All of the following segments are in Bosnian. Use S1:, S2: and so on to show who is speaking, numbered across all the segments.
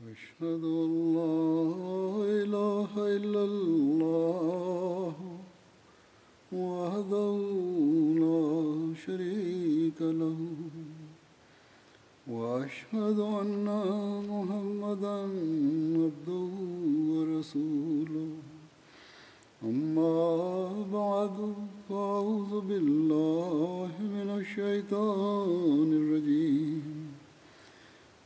S1: أشهد أن أن لا لا إله إلا الله شريك له وأشهد محمدا عبده ورسوله أما بعد فأعوذ بالله من الشيطان الرجيم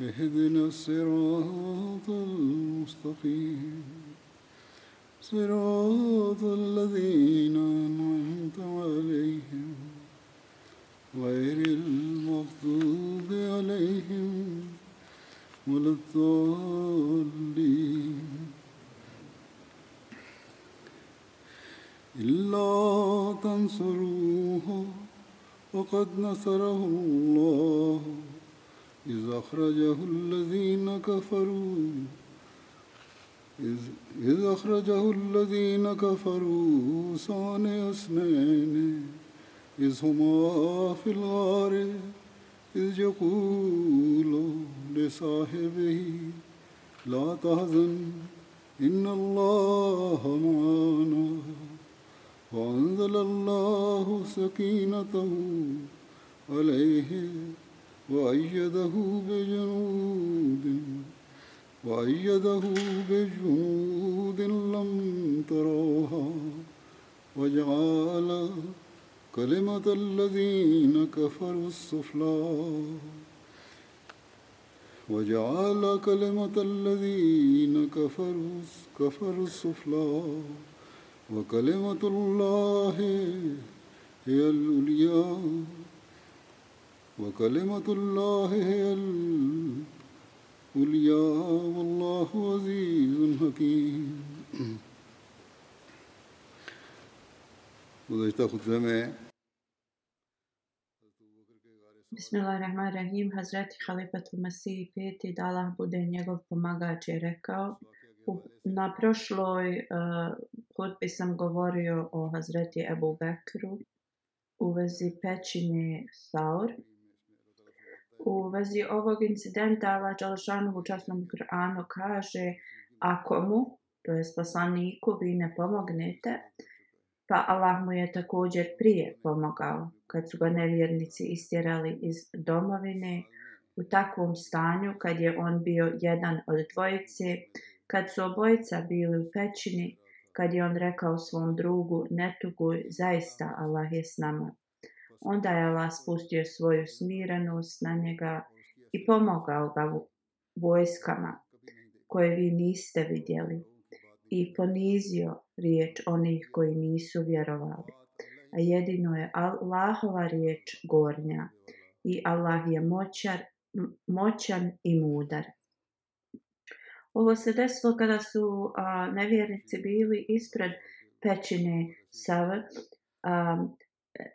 S1: اهدنا الصراط المستقيم صراط الذين أنعمت عليهم غير المغضوب عليهم ولا الضالين إلا تنصروه وقد نصره الله إذ أخرجه الذين كفروا إذ أخرجه الذين كفروا ثاني اثنين إذ هما في الغار إذ يقول لصاحبه لا تهزن إن الله معنا وأنزل الله سكينته عليه وأيده بجنود وأيده بجنود لم تروها وجعل كلمة الذين كفروا السفلى وجعل كلمة الذين كفروا كفروا السفلى وكلمة الله هي الْأُولِيَاءُ وكلمة الله هي العليا والله عزيز حكيم
S2: Bismillah rahman rahim, Hazreti Halifatul Masih V. Tidala bude njegov pomagač je rekao u, Na prošloj eh, hudbi uh, sam govorio o Hazreti Ebu Bekru u vezi pećine Saur uh, U vezi ovog incidenta Allah Đalšanu u časnom Kur'anu kaže Ako mu, to je poslaniku, vi ne pomognete, pa Allah mu je također prije pomogao kad su ga nevjernici istjerali iz domovine u takvom stanju kad je on bio jedan od dvojice, kad su obojica bili u pećini, kad je on rekao svom drugu, ne tuguj, zaista Allah je s nama. Onda je Allah spustio svoju smiranost na njega i pomogao ga vojskama koje vi niste vidjeli i ponizio riječ onih koji nisu vjerovali. A jedino je Allahova riječ gornja i Allah je moćar, moćan i mudar. Ovo se desilo kada su a, nevjernici bili ispred pećine Sav, a,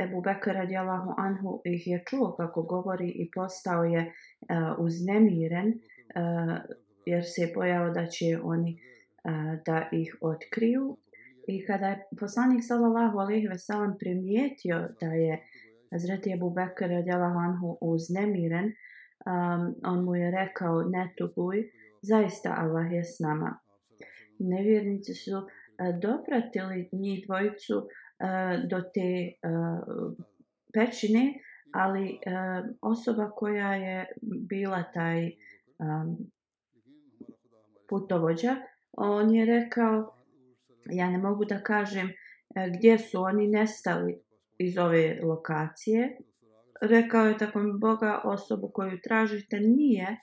S2: Ebu Bekr radijallahu anhu ih je čuo kako govori i postao je uh, uznemiren uh, jer se je bojao da će oni uh, da ih otkriju. I kada je poslanik sallallahu alaihi ve sellem primijetio da je Hazreti Ebu Bekr radijallahu anhu uznemiren, um, on mu je rekao ne tuguj, zaista Allah je s nama. Nevjernici su uh, dopratili njih dvojicu uh, E, do te e, pećine, ali e, osoba koja je bila taj putovođa, on je rekao, ja ne mogu da kažem gdje su oni nestali iz ove lokacije. Rekao je tako mi Boga, osobu koju tražite nije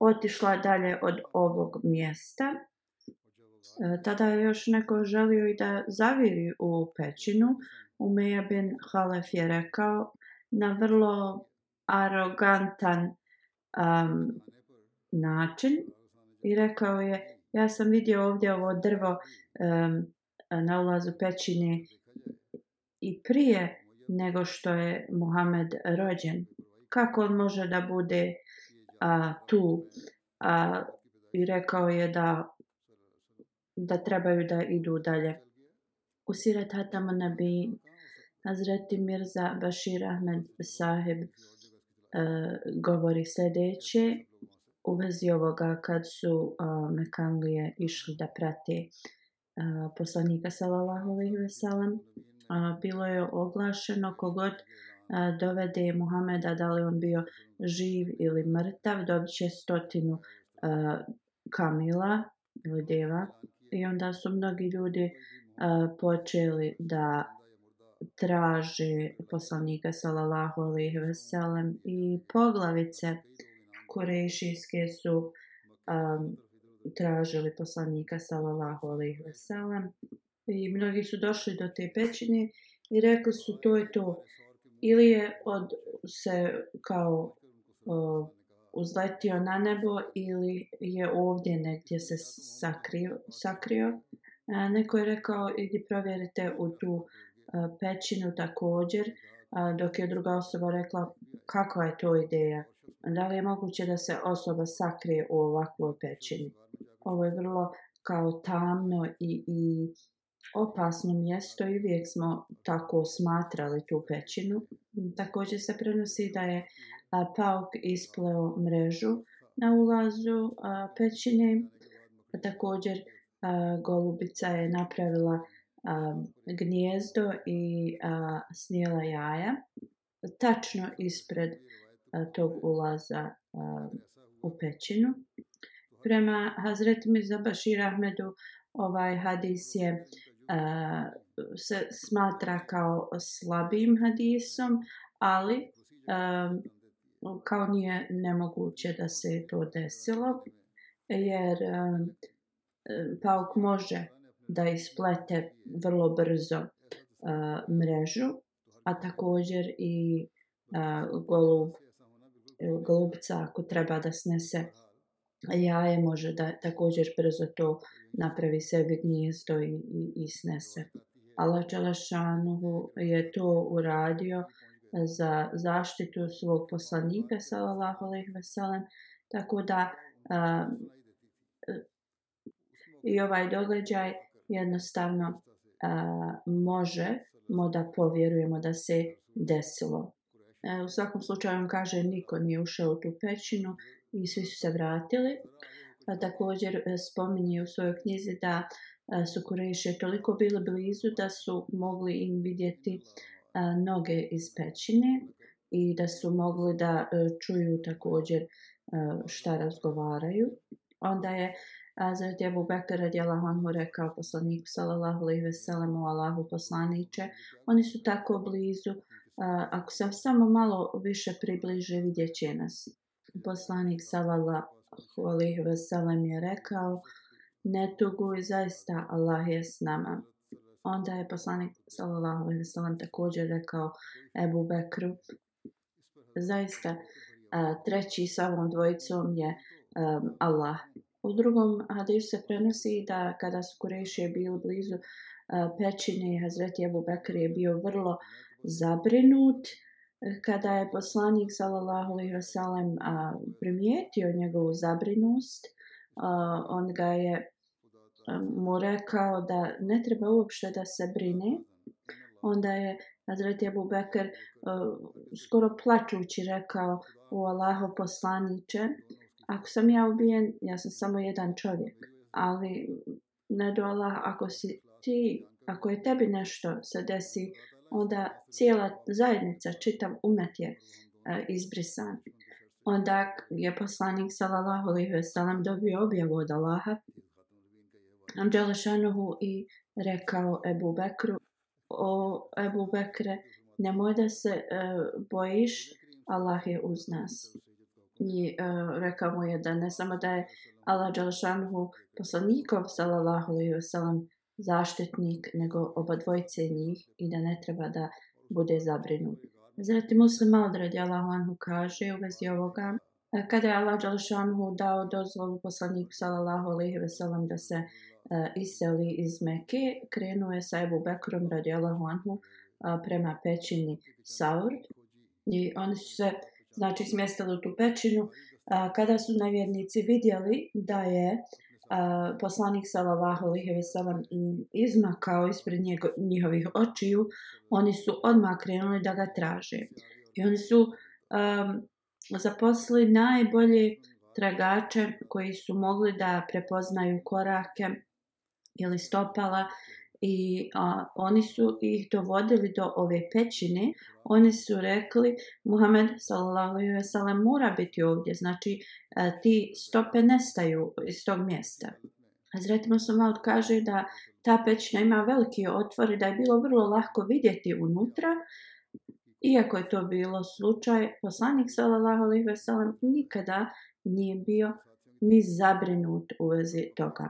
S2: otišla dalje od ovog mjesta E, tada je još neko želio i da zaviri u pećinu. Umeja bin Halef je rekao na vrlo arogantan um, način i rekao je ja sam vidio ovdje ovo drvo um, na ulazu pećine i prije nego što je Muhammed rođen. Kako on može da bude a, tu? A, I rekao je da da trebaju da idu dalje. U Sirat Hatama Nabi Nazreti Mirza Bashir Ahmed Sahib e, govori sljedeće u vezi ovoga kad su e, Mekanglije išli da prate e, poslanika sallallahu alejhi ve sellem bilo je oglašeno kogod e, dovede Muhameda da li on bio živ ili mrtav dobiće stotinu e, kamila ili deva I onda su mnogi ljudi uh, počeli da traže poslanika sallallahu alejhi ve sellem i poglavice kurejšijske su um, tražili poslanika sallallahu alejhi ve sellem i mnogi su došli do te pećine i rekli su to je to ili je od se kao uh, uzletio na nebo ili je ovdje negdje se sakrio. sakrio. E, neko je rekao, idi provjerite u tu e, pećinu također, e, dok je druga osoba rekla, kakva je to ideja? Da li je moguće da se osoba sakrije u ovakvoj pećini? Ovo je vrlo kao tamno i, i opasno mjesto i uvijek smo tako smatrali tu pećinu. Također se prenosi da je uh, Pauk ispleo mrežu na ulazu pećine. Također golubica je napravila gnjezdo i snijela jaja tačno ispred tog ulaza u pećinu. Prema Hazret Mirza Bashir Ahmedu ovaj hadis je se smatra kao slabim hadisom, ali kao nije nemoguće da se to desilo, jer pauk može da isplete vrlo brzo e, mrežu, a također i e, golub, golubca ako treba da snese jaje može da također brzo to napravi sebi gnjezdo i, i, i snese. Allah Čelešanovu je to uradio uh, za zaštitu svog poslanika sallallahu alejhi ve sellem tako da uh, i ovaj događaj jednostavno uh, možemo da povjerujemo da se desilo uh, u svakom slučaju kaže niko nije ušao u tu pećinu i svi su se vratili a također e, spominje u svojoj knjizi da e, su Kureše toliko bili blizu da su mogli im vidjeti uh, noge iz pećine i da su mogli da e, čuju također e, šta razgovaraju. Onda je Hazreti Abu Bekara djela Hanhu rekao poslanik sallallahu alaihi ve sellem u Allahu poslaniče. Oni su tako blizu. Ako se samo malo više približe vidjet će nas. Poslanik sallallahu alaihi ve sellem je rekao ne tugu i zaista Allah je s nama. Onda je poslanik sallallahu alejhi ve sellem također rekao Ebu Bekru zaista treći sa ovom dvojicom je Allah. U drugom hadisu se prenosi da kada su Kurešije bili blizu pećine i Hazreti Ebu Bekr je bio vrlo zabrinut e, kada je poslanik sallallahu alejhi ve sellem primijetio njegovu zabrinost, a, on ga je mu rekao da ne treba uopšte da se brine. Onda je Hazreti Abu Bekr uh, skoro plačući rekao u Allaho poslaniće Ako sam ja ubijen, ja sam samo jedan čovjek. Ali ne do Allah, ako si ti, ako je tebi nešto se desi, onda cijela zajednica, čitav umet je uh, izbrisan. Onda je poslanik sallallahu alejhi ve sellem dobio objavu od Allaha nam Đelešanohu i rekao Ebu Bekru o Ebu Bekre nemoj da se e, bojiš Allah je uz nas i e, rekao mu je da ne samo da je Allah Đelešanohu poslanikov sallallahu alaihi wasallam zaštitnik nego oba dvojce njih i da ne treba da bude zabrinut Zatim muslim odredi Allahu anhu kaže u vezi ovoga e, kada je Allah Đalšanhu dao dozvolu poslaniku sallallahu alaihi veselam da se Eh, iseli iz Mekke, krenuo je sa Ebu Bekrom radi Allahu Anhu eh, prema pećini Saur. I oni su se znači, smjestili u tu pećinu. Eh, kada su nevjernici vidjeli da je poslanik Salavahu Lihevi Salam izmakao ispred njihovih očiju, oni su odmah krenuli da ga traže. I oni su um, zaposlili najbolje tragače koji su mogli da prepoznaju korake ili stopala i a, oni su ih dovodili do ove pećine. Oni su rekli, Muhammed sallallahu alaihi mora biti ovdje, znači a, e, ti stope nestaju iz tog mjesta. Zretimo se malo kaže da ta pećina ima veliki otvor i da je bilo vrlo lahko vidjeti unutra. Iako je to bilo slučaj, poslanik sallallahu alaihi wasallam nikada nije bio ni zabrinut u vezi toga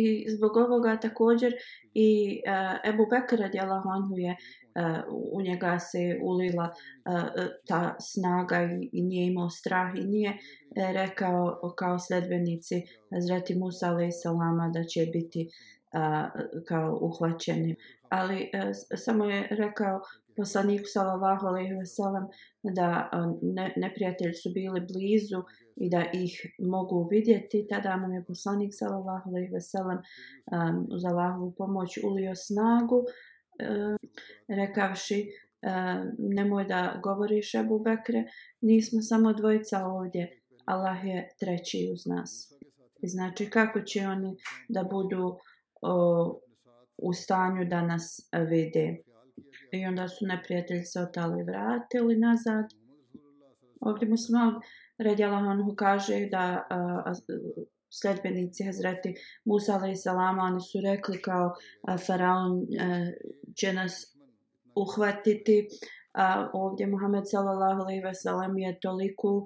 S2: i zbog ovoga također i uh, Ebu Bekara djela Honhu je uh, u njega se ulila uh, ta snaga i, i nije imao strah i nije uh, rekao kao sledbenici Zreti Musa alaih salama da će biti uh, kao uhvaćeni. Ali uh, samo je rekao poslaniku sallallahu alaihi wasallam da uh, ne, neprijatelji su bili blizu uh, i da ih mogu vidjeti. Tada mu je poslanik sallallahu alejhi ve sellem um, za lahu pomoć ulio snagu um, rekavši um, nemoj da govoriš Abu Bekre, nismo samo dvojica ovdje, Allah je treći uz nas. I znači kako će oni da budu o, u stanju da nas vide. I onda su neprijatelji se otali vratili nazad. Ovdje muslima, Redjalahanhu kaže da uh, sljedbenici Hazreti Musa i Salama oni su rekli kao uh, faraon uh, će nas uhvatiti a uh, ovdje Muhammed sallallahu alejhi ve sellem je toliko uh,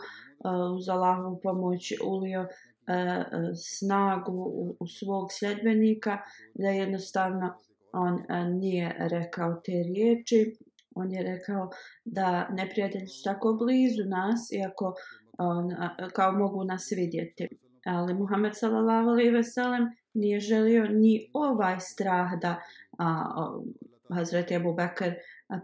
S2: uz Allahovu pomoć ulio uh, snagu u, u svog sljedbenika da jednostavno on uh, nije rekao te riječi on je rekao da neprijatelji su tako blizu nas iako uh, on, kao mogu nas vidjeti. Ali Muhammed sallallahu alaihi ve sellem nije želio ni ovaj strah da a, Hazret Ebu Bekr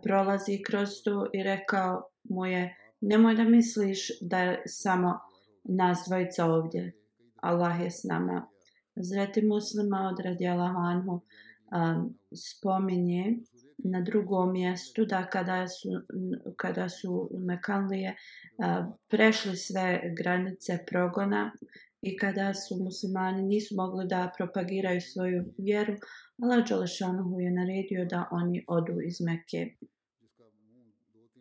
S2: prolazi kroz to i rekao mu je nemoj da misliš da je samo nas dvojica ovdje. Allah je s nama. Hazreti muslima od radijalahu anhu spominje na drugom mjestu da kada su, kada su Mekanlije prešli sve granice progona i kada su muslimani nisu mogli da propagiraju svoju vjeru, Allah Đalešanohu je naredio da oni odu iz Mekke.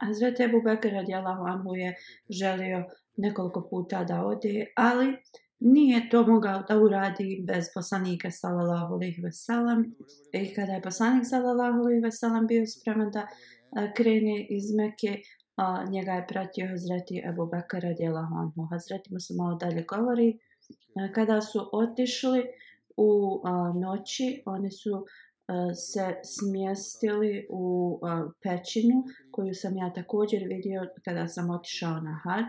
S2: Azvete Bubekir radijalahu Anhu je želio nekoliko puta da ode, ali uh, nije to mogao da uradi bez poslanika sallallahu alejhi ve sellem i kada je poslanik sallallahu alejhi ve sellem bio spreman da e, krene iz Mekke a njega je pratio Hazreti Abu Bakr radijallahu anhu Hazreti mu se malo dalje govori e, kada su otišli u noći oni su e, se smjestili u pećinu koju sam ja također vidio kada sam otišao na hađ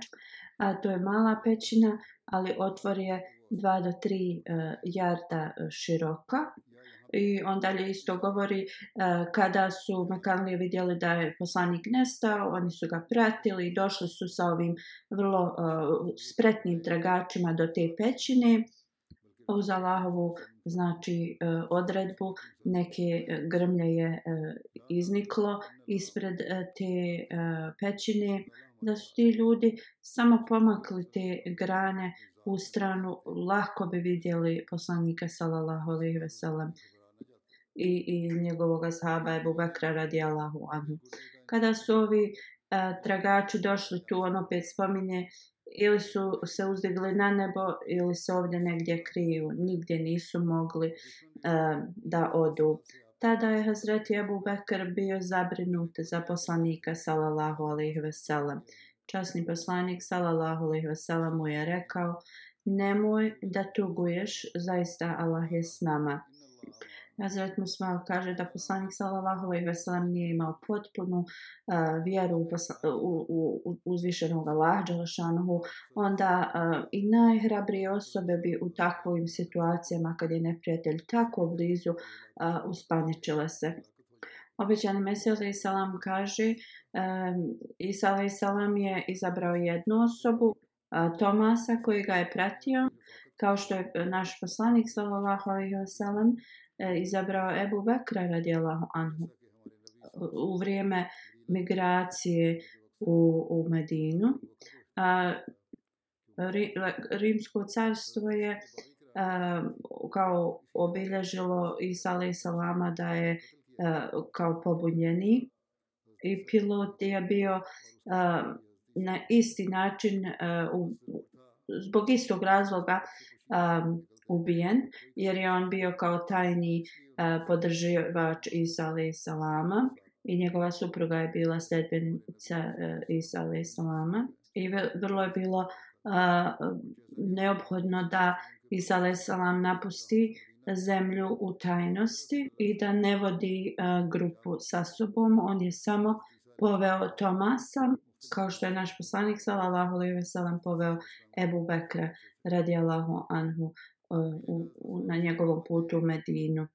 S2: a to je mala pećina ali otvor je 2 do 3 e, jarda e, široka. I on dalje isto govori e, kada su Mekanlije vidjeli da je poslanik nestao, oni su ga pratili i došli su sa ovim vrlo spretnim tragačima do te pećine uz Allahovu znači odredbu neke grmlje je izniklo ispred te pećine da su ti ljudi samo pomakli te grane u stranu, lako bi vidjeli poslanika sallallahu alaihi veselam i, i njegovog sahaba Ebu Bakra radi Allahu anhu. Kada su ovi a, tragači došli tu, on opet spominje, ili su se uzdigli na nebo ili se ovdje negdje kriju, nigdje nisu mogli a, da odu tada je Hazreti Ebu Bekr bio zabrinut za poslanika salallahu alaihi veselam. Časni poslanik salallahu alaihi veselam mu je rekao, nemoj da tuguješ, zaista Allah je s nama. Hazret Musmal kaže da poslanik sallallahu alejhi ve sellem nije imao potpunu uh, vjeru u, posla, u, u, u uzvišenog Allaha dželešanu, onda uh, i najhrabrije osobe bi u takvim situacijama kad je neprijatelj tako blizu uh, e, uspaničile se. Obećani Mesija Ali Salam kaže, um, Isa Ali Salam je izabrao jednu osobu, uh, Tomasa koji ga je pratio, kao što je naš poslanik Salavah Ali Salam, uh, E, izabrao Ebu Bekra radijallahu anhu u vrijeme migracije u, u Medinu. A, ri, rimsko carstvo je a, e, kao obilježilo Isa alaih salama da je a, e, kao pobunjeni i pilot je bio a, na isti način a, u, zbog istog razloga a, ubijen jer je on bio kao tajni uh, podrživač Isa alaih salama i njegova supruga je bila sedbenica uh, e, Isa alaih salama i vrlo je bilo uh, neophodno da Isa alaih salam napusti zemlju u tajnosti i da ne vodi uh, grupu sa sobom. On je samo poveo Tomasa, kao što je naš poslanik sallallahu alejhi ve sellem poveo Ebu Bekra radijallahu anhu u, u, na njegovom putu u Medinu.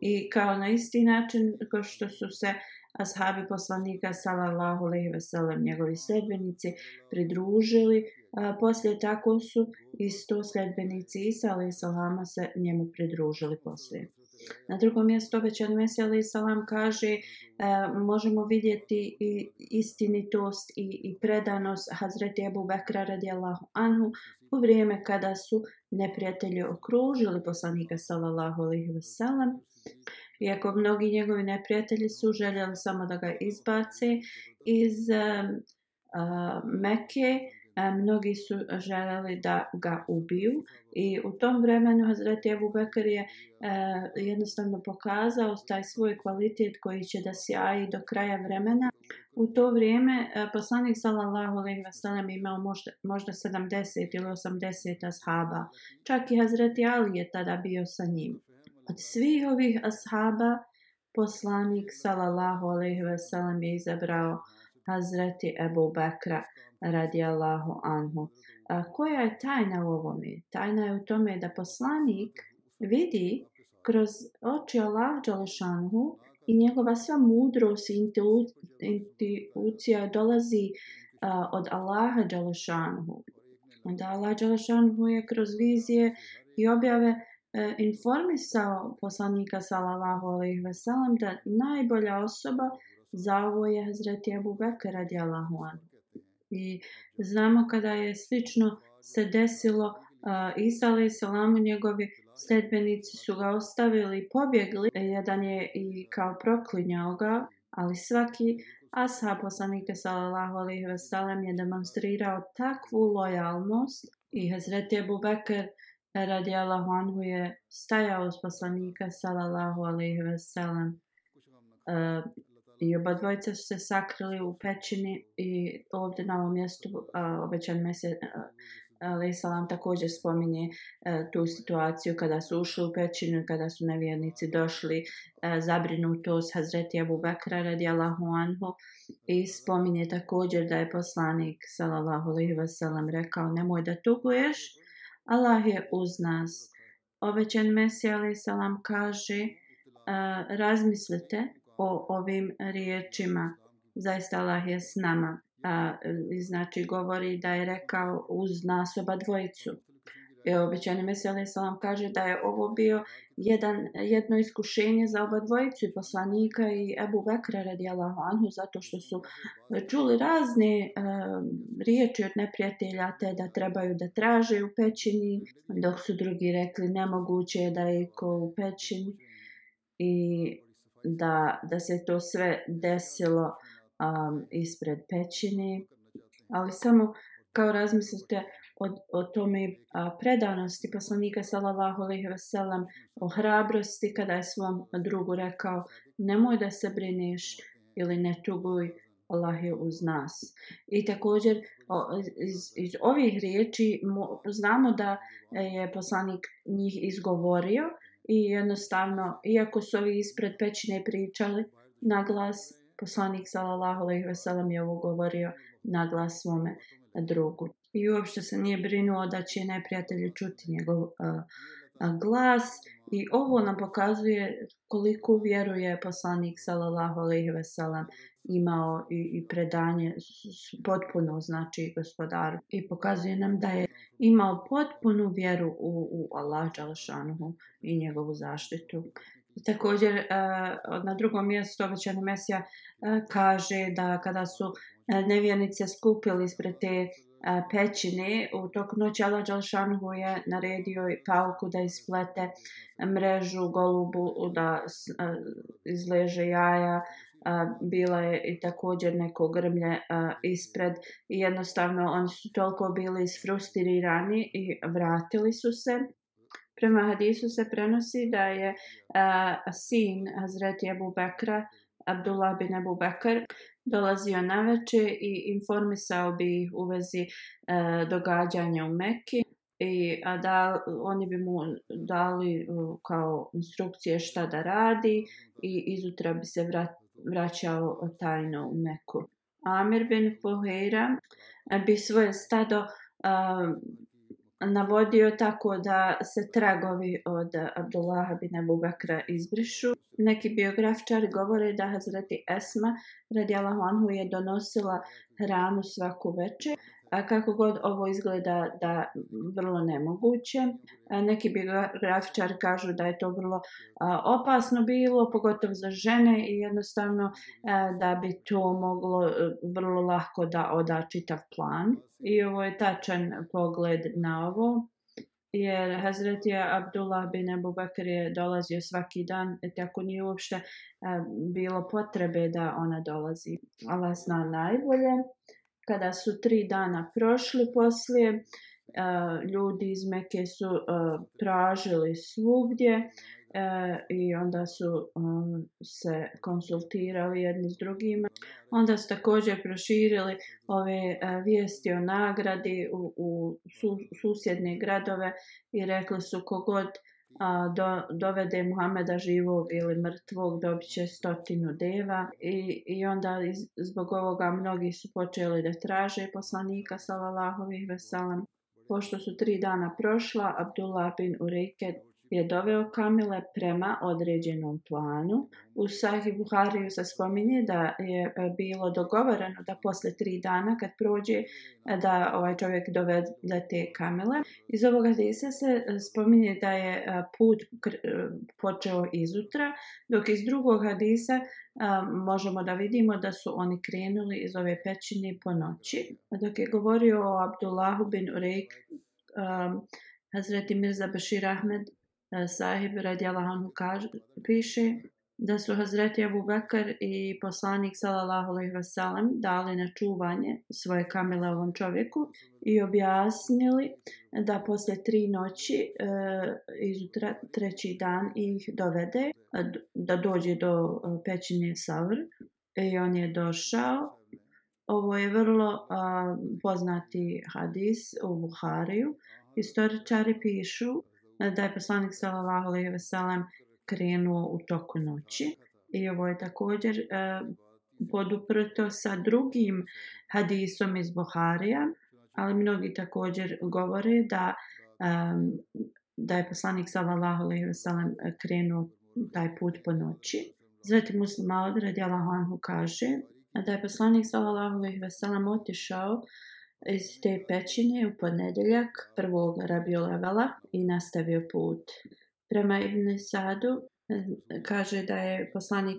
S2: I kao na isti način kao što su se ashabi poslanika sallallahu alejhi ve sellem njegovi sledbenici pridružili, a, poslije tako su i sto sledbenici Isa alejhi se njemu pridružili poslije. Na drugom mjestu obećan Mesija alaih salam kaže e, možemo vidjeti i istinitost i, i predanost Hazreti Ebu Bekra radijallahu anhu u vrijeme kada su neprijatelje okružili poslanika sallallahu alaihi wasallam. Iako mnogi njegovi neprijatelji su željeli samo da ga izbace iz uh, uh, Mekke, uh, mnogi su željeli da ga ubiju i u tom vremenu Hazreti Ebu Bekr je uh, jednostavno pokazao taj svoj kvalitet koji će da sjaji do kraja vremena. U to vrijeme e, poslanik sallallahu alejhi ve sellem imao možda možda 70 ili 80 ashaba. Čak i Hazreti Ali je tada bio sa njim. Od svih ovih ashaba poslanik sallallahu alejhi ve sellem je izabrao Hazreti Ebu Bekra radijallahu anhu. A e, koja je tajna u ovome? Tajna je u tome da poslanik vidi kroz oči Allah Đalešanhu i njegova sva mudrost i intuicija dolazi uh, od Allaha Đalašanhu. Onda Allah Đalašanhu je kroz vizije i objave uh, informisao poslanika sallallahu alaihi ve sellem da najbolja osoba za ovo je Hazreti Abu Bekr radi Allahu anhu. I znamo kada je slično se desilo uh, Isa alaihi salamu njegovi Sledbenici su ga ostavili i pobjegli. E, jedan je i kao proklinjao ga, ali svaki ashab poslanike sallallahu alaihi ve sellem je demonstrirao takvu lojalnost i Hazreti Abu Bekr radijallahu anhu je stajao uz poslanika sallallahu alaihi ve sellem. Uh, I oba dvojica su se sakrili u pećini i ovdje na ovom mjestu uh, obećan mjesec, uh, Alisalam također spominje e, tu situaciju kada su ušli u pećinu i kada su nevjernici došli e, zabrinuto s Hazreti Abu Bakra radijallahu anhu i spominje također da je poslanik sallallahu alaihi wasallam rekao nemoj da tuguješ, Allah je uz nas. Ovećen Mesija alaihissalam kaže e, razmislite o ovim riječima, zaista Allah je s nama a, znači govori da je rekao uz nas oba dvojicu. E, obećani Mesija Salam kaže da je ovo bio jedan, jedno iskušenje za oba dvojicu i poslanika i Ebu Bekra radijalahu anhu zato što su čuli razne e, riječi od neprijatelja te da trebaju da traže u pećini dok su drugi rekli nemoguće je da je ko u pećini i da, da se to sve desilo uh, um, ispred pećine. Ali samo kao razmislite o, o tome a, predanosti poslanika sallallahu alejhi ve sellem o hrabrosti kada je svom drugu rekao nemoj da se brineš ili ne tuguj Allah je uz nas. I također o, iz, iz ovih riječi mo, znamo da je poslanik njih izgovorio i jednostavno, iako su ovi ispred pećine pričali na glas, poslanik sallallahu alejhi ve sellem je ovo govorio na glas svome drugu. I uopšte se nije brinuo da će neprijatelji čuti njegov uh, glas i ovo nam pokazuje koliko vjeruje poslanik sallallahu alejhi ve sellem imao i, i predanje potpuno znači gospodaru i pokazuje nam da je imao potpunu vjeru u, u Allah Đalšanuhu i njegovu zaštitu. Također, e, na drugom mjestu, obećana Mesija e, kaže da kada su e, nevjernice skupili ispred te pećine, u tok noći Allah Đalšanhu je naredio pauku da isplete mrežu golubu, da izleže jaja, bila je i također neko grmlje ispred. Jednostavno, oni su toliko bili isfrustirirani i vratili su se. Prema hadisu se prenosi da je uh, sin Hazreti Abu Bekra, Abdullah bin Abu Bekr, dolazio na veče i informisao bi ih u vezi uh, događanja u Mekki i a da oni bi mu dali uh, kao instrukcije šta da radi i izutra bi se vrat, vraćao tajno u Meku. Amir bin Fuhera bi svoje stado uh, navodio tako da se tragovi od Abdullaha bin Abu Bakra izbrišu. Neki biografčari govore da Hazreti Esma radijalahu anhu je donosila hranu svaku večer. A kako god ovo izgleda da vrlo nemoguće. Neki biografičari kažu da je to vrlo opasno bilo, pogotovo za žene i jednostavno da bi to moglo e, vrlo lahko da oda čitav plan. I ovo je tačan pogled na ovo. Jer Hazret je Abdullah bin Abu Bakr je dolazio svaki dan, e, tako nije uopšte e, bilo potrebe da ona dolazi. Allah zna najbolje kada su tri dana prošli poslije, e, ljudi iz Meke su e, tražili svugdje e, i onda su se konsultirali jedni s drugima. Onda su također proširili ove vijesti o nagradi u, u susjedne gradove i rekli su kogod uh, a, do, dovede Muhameda živog ili mrtvog, dobit će stotinu deva. I, i onda iz, zbog ovoga mnogi su počeli da traže poslanika, salalahovih veselam. Pošto su tri dana prošla, Abdullah bin Urejked je doveo kamile prema određenom planu. U Sahih Buhariju se spominje da je e, bilo dogovoreno da posle tri dana kad prođe e, da ovaj čovjek dovede te kamile. Iz ovog hadisa se e, spominje da je put počeo izutra, dok iz drugog hadisa možemo da vidimo da su oni krenuli iz ove pećine po noći. Dok je govorio o Abdullahu bin Urejk, Um, Hazreti Mirza Bashir Ahmed Eh, sahib radijala Hanhu piše da su Hazreti Abu Bekr i poslanik sallallahu alaihi wasallam dali na čuvanje svoje kamile ovom čovjeku i objasnili da posle tri noći e, izutra treći dan ih dovede eh, da dođe do pećine Savr i on je došao ovo je vrlo a, poznati hadis u Buhariju Istoričari pišu E, da je poslanik sallallahu alejhi ve sellem krenuo u toku noći i ovo je također e, poduprto sa drugim hadisom iz Buharija ali mnogi također govore da e, da je poslanik sallallahu alejhi ve sellem krenuo taj put po noći zatim muslim Alad radijallahu anhu kaže da je poslanik sallallahu alejhi ve sellem otišao iz te pećine u ponedeljak prvog rabiolevela i nastavio put. Prema Ibn Sadu eh, kaže da je poslanik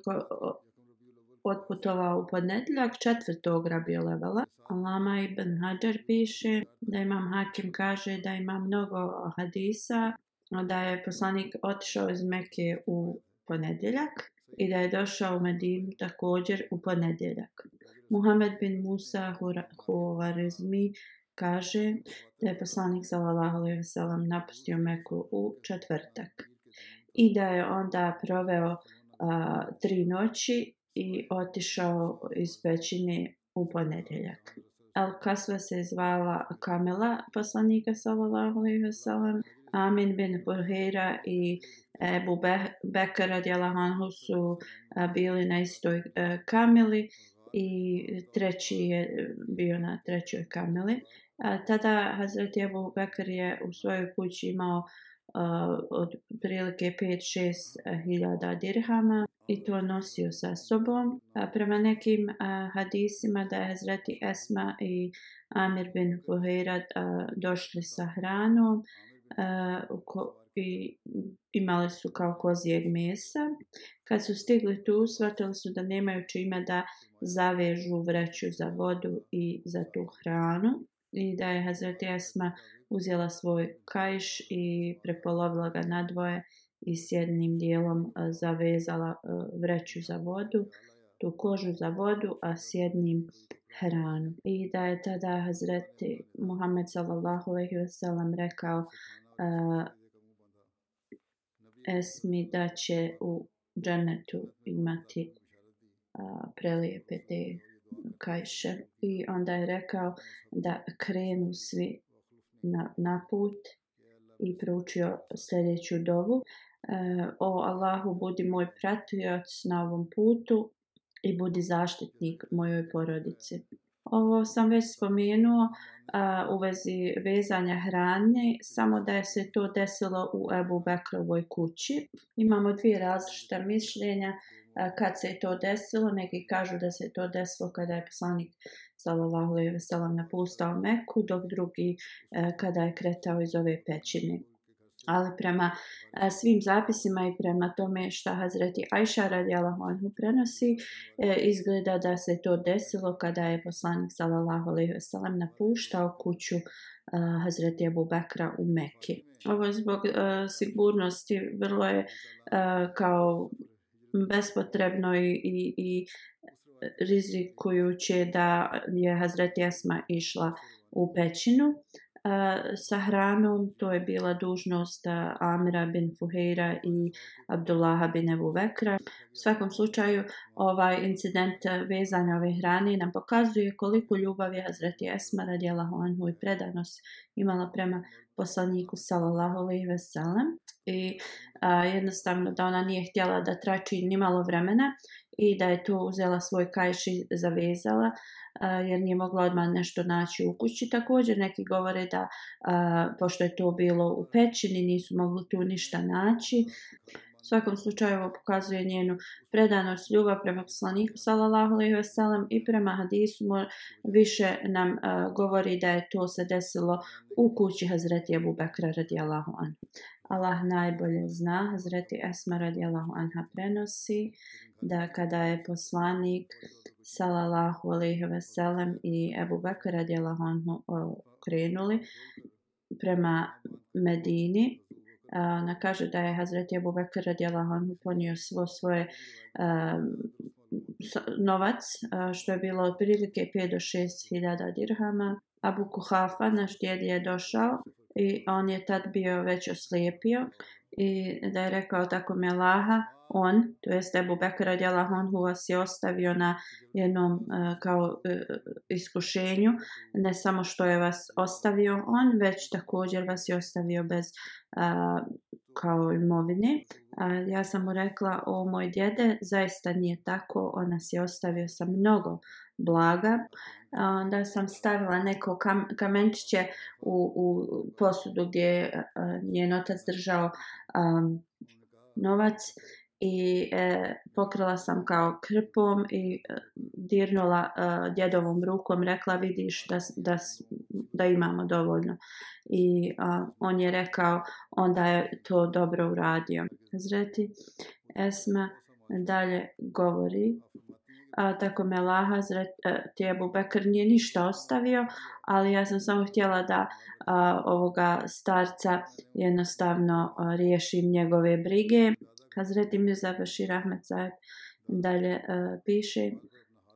S2: otputovao u ponedeljak četvrtog rabiolevela. Lama Ibn Hajar piše da imam Hakim kaže da ima mnogo hadisa, da je poslanik otišao iz Mekke u ponedeljak i da je došao u Medinu također u ponedeljak. Muhammed bin Musa Khwarizmi kaže da je poslanik sallallahu alejhi ve sellem napustio Meku u četvrtak i da je onda proveo a, tri noći i otišao iz pećine u ponedjeljak. El Kasva se zvala Kamela poslanika sallallahu alejhi ve sellem Amin bin Burhira i Ebu Bekara djelahanhu su bili na istoj e, kamili. Uh, i treći je bio na trećoj kameli. A, tada Hazreti Ebu Bekr je u svojoj kući imao a, od prilike 5-6 hiljada dirhama i to nosio sa sobom. A, prema nekim a, hadisima da je Hazreti Esma i Amir bin Fuhirad došli sa hranom a, u ko crkvi imali su kao kozijeg mesa. Kad su stigli tu, shvatili su da nemaju čime da zavežu vreću za vodu i za tu hranu. I da je Hazreti Esma uzela svoj kajš i prepolovila ga na dvoje i s jednim dijelom e, zavezala e, vreću za vodu, tu kožu za vodu, a s jednim hranu. I da je tada Hazreti Muhammed sallallahu alejhi ve sellem rekao uh, Esmi da će u džanetu imati a, prelijepe te kajše. I onda je rekao da krenu svi na, na put i proučio sljedeću dovu. E, o Allahu, budi moj pratujoc na ovom putu i budi zaštitnik mojoj porodici. Ovo sam već spomenuo uh, u vezi vezanja hrane, samo da je se to desilo u Ebu Bekrovoj kući. Imamo dvije različita mišljenja uh, kad se je to desilo. Neki kažu da se je to desilo kada je poslanik Salalahu i Veselam napustao Meku, dok drugi uh, kada je kretao iz ove pećine. Ali prema e, svim zapisima i prema tome što Hazreti Ajša radijala Honhu prenosi, e, izgleda da se to desilo kada je poslanik sallallahu alaihi wasallam napuštao kuću e, Hazreti Abu Bakra u Mekke. Ovo zbog sigurnosti vrlo je kao bespotrebno i, i, i rizikujuće da je Hazreti Asma išla u pećinu sa hranom, to je bila dužnost uh, Amira bin Fuheira i Abdullaha bin Ebu Vekra. U svakom slučaju, ovaj incident vezanja ove hrane nam pokazuje koliko ljubav je Hazreti Esma radijela Honhu i predanost imala prema poslaniku sallallahu alejhi ve sellem i a, jednostavno da ona nije htjela da trači ni malo vremena i da je to uzela svoj kajš i zavezala jer nije mogla odmah nešto naći u kući. Također neki govore da pošto je to bilo u pećini nisu mogli tu ništa naći. U svakom slučaju ovo pokazuje njenu predanost ljubav prema poslaniku sallallahu alejhi ve sellem i prema hadisu više nam uh, govori da je to se desilo u kući Hazreti Abu Bekra radijallahu anhu. Allah najbolje zna, Hazreti Esma radijalahu anha prenosi da kada je poslanik salallahu alihi veselem i Ebu Bekir radijalahu anhu krenuli prema Medini, ona kaže da je Hazreti Ebu Bekir radijalahu anhu ponio svo svoje um, novac što je bilo otprilike 5 do 6 hiljada dirhama. Abu Kuhafa, naš djed je došao i on je tad bio već oslijepio i da je rekao tako mi Allaha on, to je Ebu Bekr radijala on who vas je ostavio na jednom e, kao e, iskušenju ne samo što je vas ostavio on već također vas je ostavio bez e, kao imovine e, ja sam mu rekla o moj djede zaista nije tako on nas je ostavio sa mnogo blaga. Mhm. Onda sam stavila neko kam, kamenčiće u, u posudu gdje je uh, njen otac držao um, novac i e, pokrila sam kao krpom i e, dirnula e, djedovom rukom rekla vidiš da da da imamo dovoljno i a, on je rekao onda je to dobro uradio zreti esma dalje govori a, tako me Laha e, ti je Bubekr nije ništa ostavio, ali ja sam samo htjela da a, ovoga starca jednostavno a, riješim njegove brige. Hazreti Mirza Bashir Ahmed Zahid dalje a, e, piše,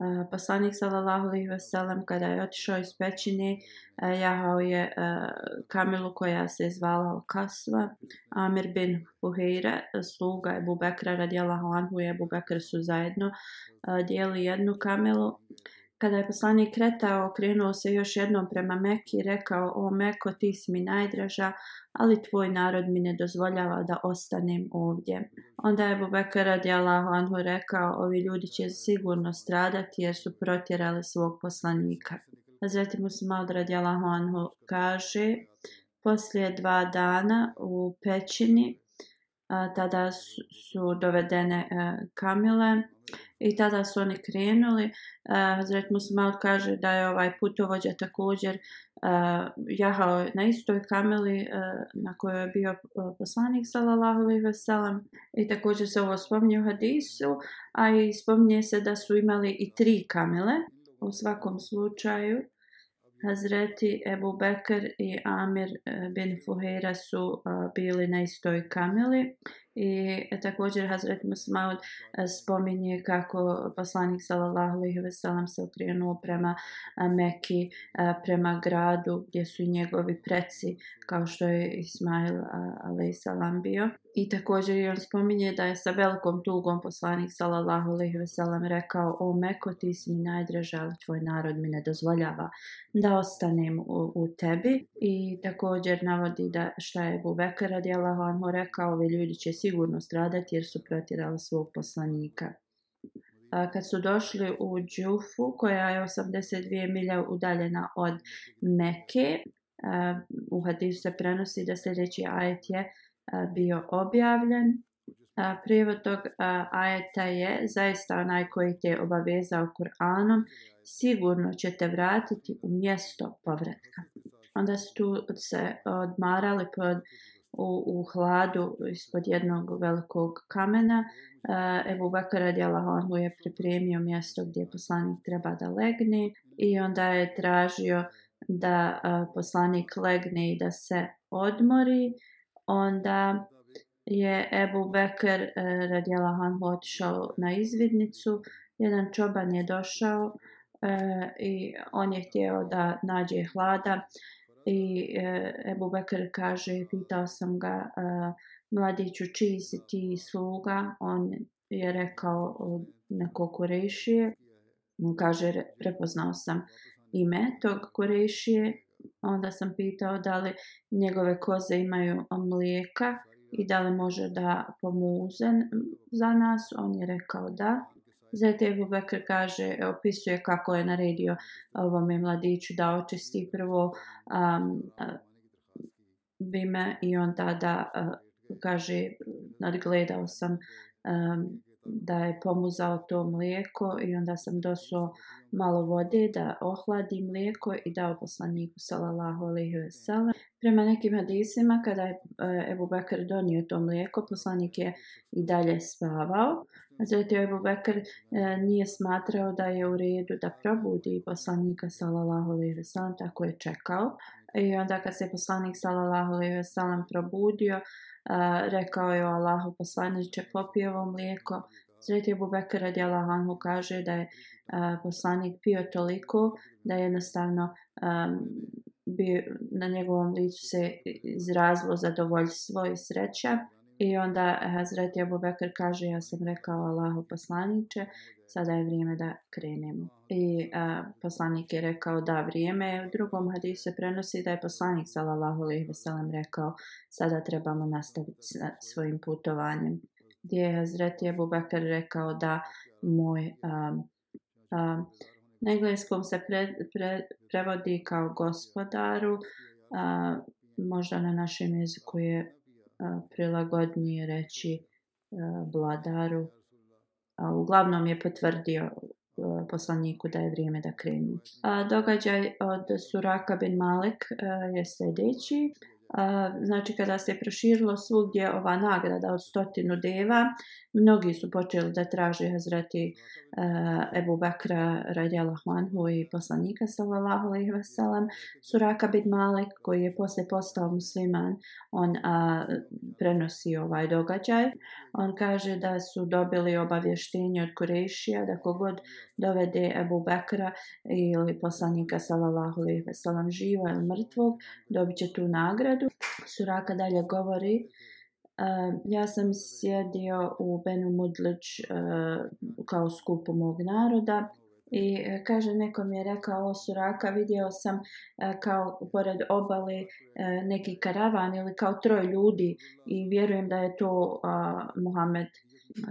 S2: Eh, poslanik sallallahu alejhi ve sellem kada je otišao iz pećine uh, jahao je uh, eh, kamelu koja se zvala Kasva Amir bin Fuheira sluga je Bubekra radijallahu anhu je Bubekr su zajedno uh, dijeli jednu kamelu uh, kada je poslanik kretao, okrenuo se još jednom prema Meki i rekao, o Meko, ti si mi najdraža, ali tvoj narod mi ne dozvoljava da ostanem ovdje. Onda je Bubeka radi Allahu Anhu rekao, ovi ljudi će sigurno stradati jer su protjerali svog poslanika. Hazreti Musa radi Allahu Anhu kaže, poslije dva dana u pećini tada su dovedene e, kamile i tada su oni krenuli. Hazret e, Musmal kaže da je ovaj putovođa također e, jahao na istoj kameli na kojoj je bio poslanik sallallahu alejhi ve sellem i također se ovo spominje u hadisu, a i spominje se da su imali i tri kamile. U svakom slučaju, Hazreti Ebu Bekr i Amir e, bin Fuhira su uh, bili na istoj kamili i e, također Hazret Musmaud uh, spominje kako poslanik sallallahu alejhi ve sellem se okrenuo prema uh, Meki uh, prema gradu gdje su njegovi preci kao što je Ismail uh, alejhi salam bio. I također je on spominje da je sa velikom tugom poslanik sallallahu alejhi ve sellem rekao o Meko ti si mi najdraža, ali tvoj narod mi ne dozvoljava da ostanem u, u tebi i također navodi da šta je Abu Bekr radijallahu anhu rekao ovi ljudi će sigurno stradati jer su protjerali svog poslanika. A, kad su došli u Džufu koja je 82 milja udaljena od Meke, a, u hadisu se prenosi da sljedeći ajet je uh, bio objavljen. Prijevod tog ajeta je zaista onaj koji te obavezao Kur'anom, sigurno će te vratiti u mjesto povratka. Onda su tu se odmarali pod, u, u hladu ispod jednog velikog kamena. Evo Bakar radijala Honhu je pripremio mjesto gdje poslanik treba da legne i onda je tražio da poslanik legne i da se odmori. Uh, onda je Ebu Beker e, eh, radijala Hanhu otišao na izvidnicu. Jedan čoban je došao e, i on je htio da nađe hlada. I e, Ebu Beker kaže, pitao sam ga, e, mladiću, čiji si ti sluga? On je rekao neko kurešije. On kaže, prepoznao sam ime tog kurešije onda sam pitao da li njegove koze imaju mlijeka i da li može da pomuze za nas. On je rekao da. Zajte Ebu Bekr kaže, opisuje kako je naredio ovome mladiću da očisti prvo um, bime i onda da uh, kaže nadgledao sam um, da je pomuzao to mlijeko i onda sam dosao malo vode da ohladi mlijeko i dao poslaniku salallahu alaihi vesela. Prema nekim hadisima kada je eh, Ebu Bekr donio to mlijeko, poslanik je i dalje spavao. Zato je Ebu Bekr eh, nije smatrao da je u redu da probudi poslanika salallahu alaihi vesela, tako je čekao. I onda kad se poslanik salallahu alaihi vesela probudio, rekao je Allahu poslaniče popio ovo mlijeko. Sveti Abu Bekr radi Allahanhu kaže da je a, poslanik pio toliko da je jednostavno a, bio, na njegovom licu se izrazilo zadovoljstvo i sreća. I onda eh, Hazret Abu Bekr kaže, ja sam rekao Allahu poslaniče, sada je vrijeme da krenemo. I a, eh, poslanik je rekao da vrijeme je. U drugom hadisu se prenosi da je poslanik sallallahu alaihi veselam rekao sada trebamo nastaviti sa eh, svojim putovanjem. Gdje je Hazret Abu Bekr rekao da moj... A, a, na engleskom se pre, pre, prevodi kao gospodaru, a, možda na našem jeziku je prilagodnije reći vladaru. Uglavnom je potvrdio poslaniku da je vrijeme da krenu. Događaj od Suraka bin Malek je sljedeći znači kada se proširilo svugdje ova nagrada od stotinu deva, mnogi su počeli da traže Hazreti uh, Ebu Bekra radijala Hwanhu i poslanika sallallahu alaihi wa sallam, Suraka bin Malik koji je posle postao musliman, on uh, prenosi ovaj događaj. On kaže da su dobili obavještenje od Kurešija da kogod dovede Ebu Bekra ili poslanika sallallahu alaihi wa sallam živo ili mrtvog, dobit će tu nagradu redu. Suraka dalje govori, Uh, ja sam sjedio u Benu Mudlić uh, kao skupu mog naroda i uh, kaže nekom je rekao o suraka vidio sam uh, kao pored obale uh, neki karavan ili kao troj ljudi i vjerujem da je to uh, Muhammed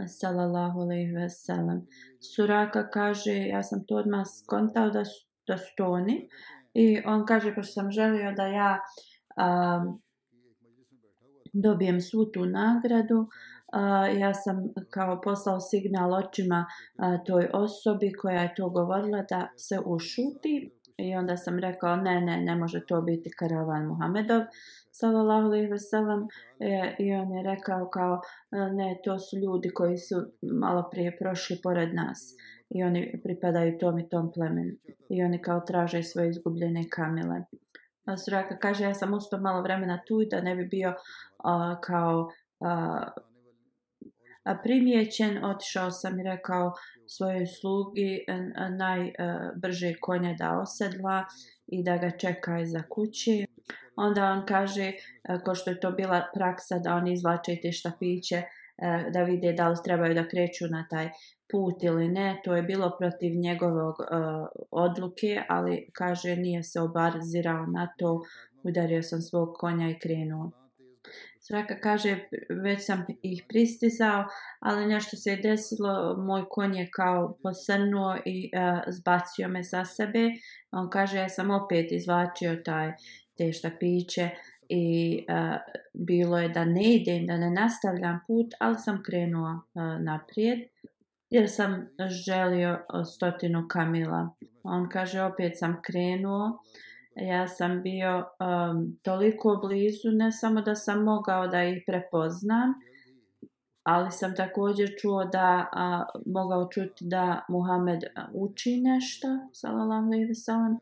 S2: sallallahu alejhi ve sellem suraka kaže ja sam to odmah skontao da su, da su to oni i on kaže pošto sam želio da ja uh, a, dobijem svu tu nagradu. A, ja sam kao poslao signal očima a, toj osobi koja je to govorila da se ušuti i onda sam rekao ne, ne, ne može to biti karavan Muhamedov sallallahu alejhi ve sellem e, i on je rekao kao ne to su ljudi koji su malo prije prošli pored nas i oni pripadaju tom i tom plemenu i oni kao traže svoje izgubljene kamile Azraka pa kaže, ja sam ostao malo vremena tu i da ne bi bio uh, kao uh, primjećen, otišao sam i rekao svojoj slugi najbrže uh, konja da osedla i da ga čeka iza kući. Onda on kaže, uh, ko što je to bila praksa, da oni izvlače te štapiće uh, da vide da li trebaju da kreću na taj uh, put ili ne, to je bilo protiv njegovog uh, odluke, ali kaže nije se obarzirao na to, udario sam svog konja i krenuo. Svaka kaže već sam ih pristizao, ali nešto se je desilo, moj konj je kao posrnuo i uh, zbacio me za sebe. On kaže ja sam opet izvačio taj tešta piće i uh, bilo je da ne idem, da ne nastavljam put, ali sam krenuo uh, naprijed jer sam želio stotinu kamila. On kaže, opet sam krenuo, ja sam bio um, toliko blizu, ne samo da sam mogao da ih prepoznam, ali sam također čuo da a, mogao čuti da Muhammed uči nešto, salalam lehi salam.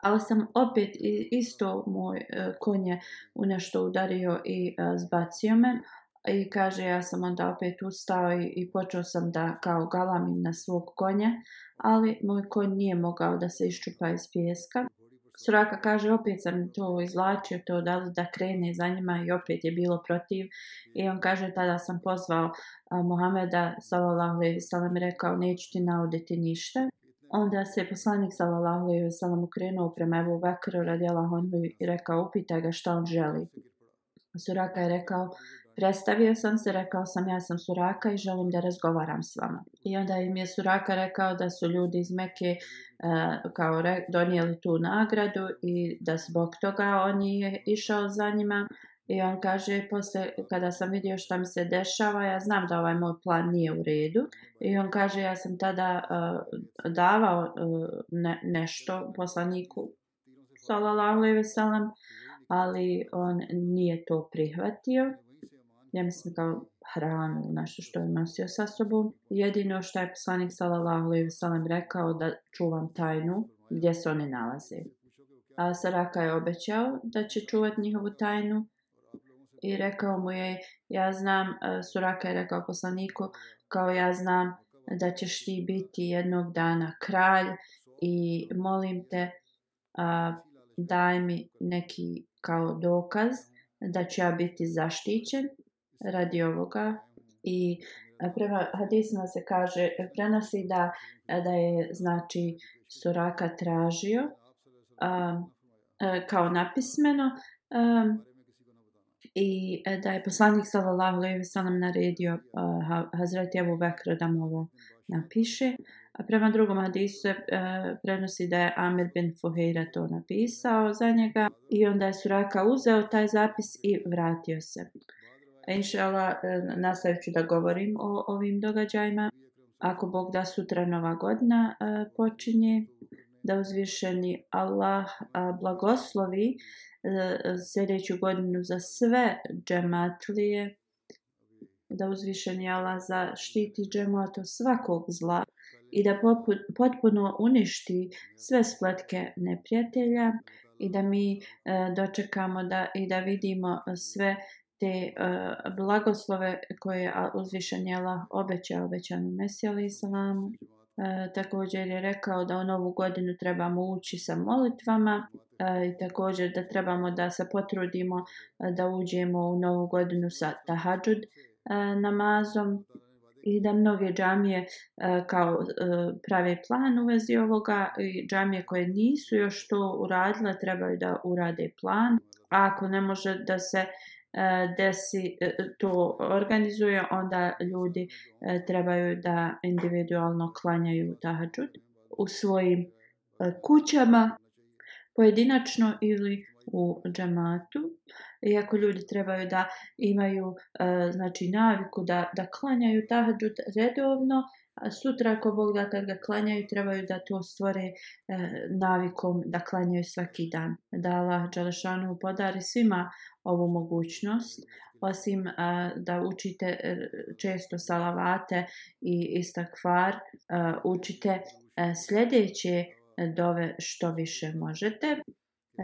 S2: Ali sam opet isto moj e, konje u nešto udario i a, e, zbacio me. I kaže, ja sam onda opet ustao i, i počeo sam da kao galamim na svog konja, ali moj konj nije mogao da se iščupa iz pjeska. Suraka kaže, opet sam to izlačio, to da, da krene za njima i opet je bilo protiv. I on kaže, tada sam pozvao Muhameda, sallallahu alaihi sallam, rekao, neću ti nauditi ništa. Onda se poslanik sallallahu alaihi sallam ukrenuo prema Ebu Vakru radijala honu i rekao, upita ga šta on želi. Suraka je rekao, predstavio sam se, rekao sam ja sam Suraka i želim da razgovaram s vama. I onda im je Suraka rekao da su ljudi iz Meke e, kao re, donijeli tu nagradu i da zbog toga on je išao za njima. I on kaže, posle, kada sam vidio šta mi se dešava, ja znam da ovaj moj plan nije u redu. I on kaže, ja sam tada uh, davao uh, ne, nešto poslaniku, salalahu i veselam, ali on nije to prihvatio ja mislim kao hranu, nešto što je nosio sa sobom. Jedino što je poslanik sallallahu alaihi wasallam rekao da čuvam tajnu gdje se oni nalaze. A Saraka je obećao da će čuvati njihovu tajnu i rekao mu je, ja znam, e, Suraka je rekao poslaniku, kao ja znam da ćeš ti biti jednog dana kralj i molim te a, daj mi neki kao dokaz da ću ja biti zaštićen radi ovoga i e, prema hadisima se kaže e, prenosi da e, da je znači Suraka tražio a, a, kao napismeno a, i da je poslanik sallallahu alejhi ve sellem naredio Hazrat Abu Bekr da mu ovo napiše a prema drugom hadisu se prenosi da je Amir bin Fuhejra to napisao za njega i onda je Suraka uzeo taj zapis i vratio se uh, Inšala, e, nastavit ću da govorim o ovim događajima. Ako Bog da sutra nova godina e, počinje, da uzvišeni Allah blagoslovi e, sljedeću godinu za sve džematlije, da uzvišeni Allah zaštiti džemat od svakog zla i da potpuno uništi sve spletke neprijatelja i da mi dočekamo da i da vidimo sve te uh, blagoslove koje je uzvišenjela obećao obećanu Mesiju alaih salam. Uh, također je rekao da u novu godinu trebamo ući sa molitvama uh, i također da trebamo da se potrudimo uh, da uđemo u novu godinu sa tahadžud uh, namazom i da mnoge džamije uh, kao uh, prave plan u vezi ovoga i džamije koje nisu još to uradile trebaju da urade plan. A ako ne može da se uh, E, desi e, to organizuje onda ljudi e, trebaju da individualno klanjaju tahadžud u svojim kućama pojedinačno ili u džamatu iako ljudi trebaju da imaju znači naviku da da klanjaju tahadžud redovno sutra ako Bog da kad ga klanjaju trebaju da to stvore e, navikom da klanjaju svaki dan da Allah Đalešanu podari svima ovu mogućnost osim e, da učite e, često salavate i istakvar e, učite e, sljedeće dove što više možete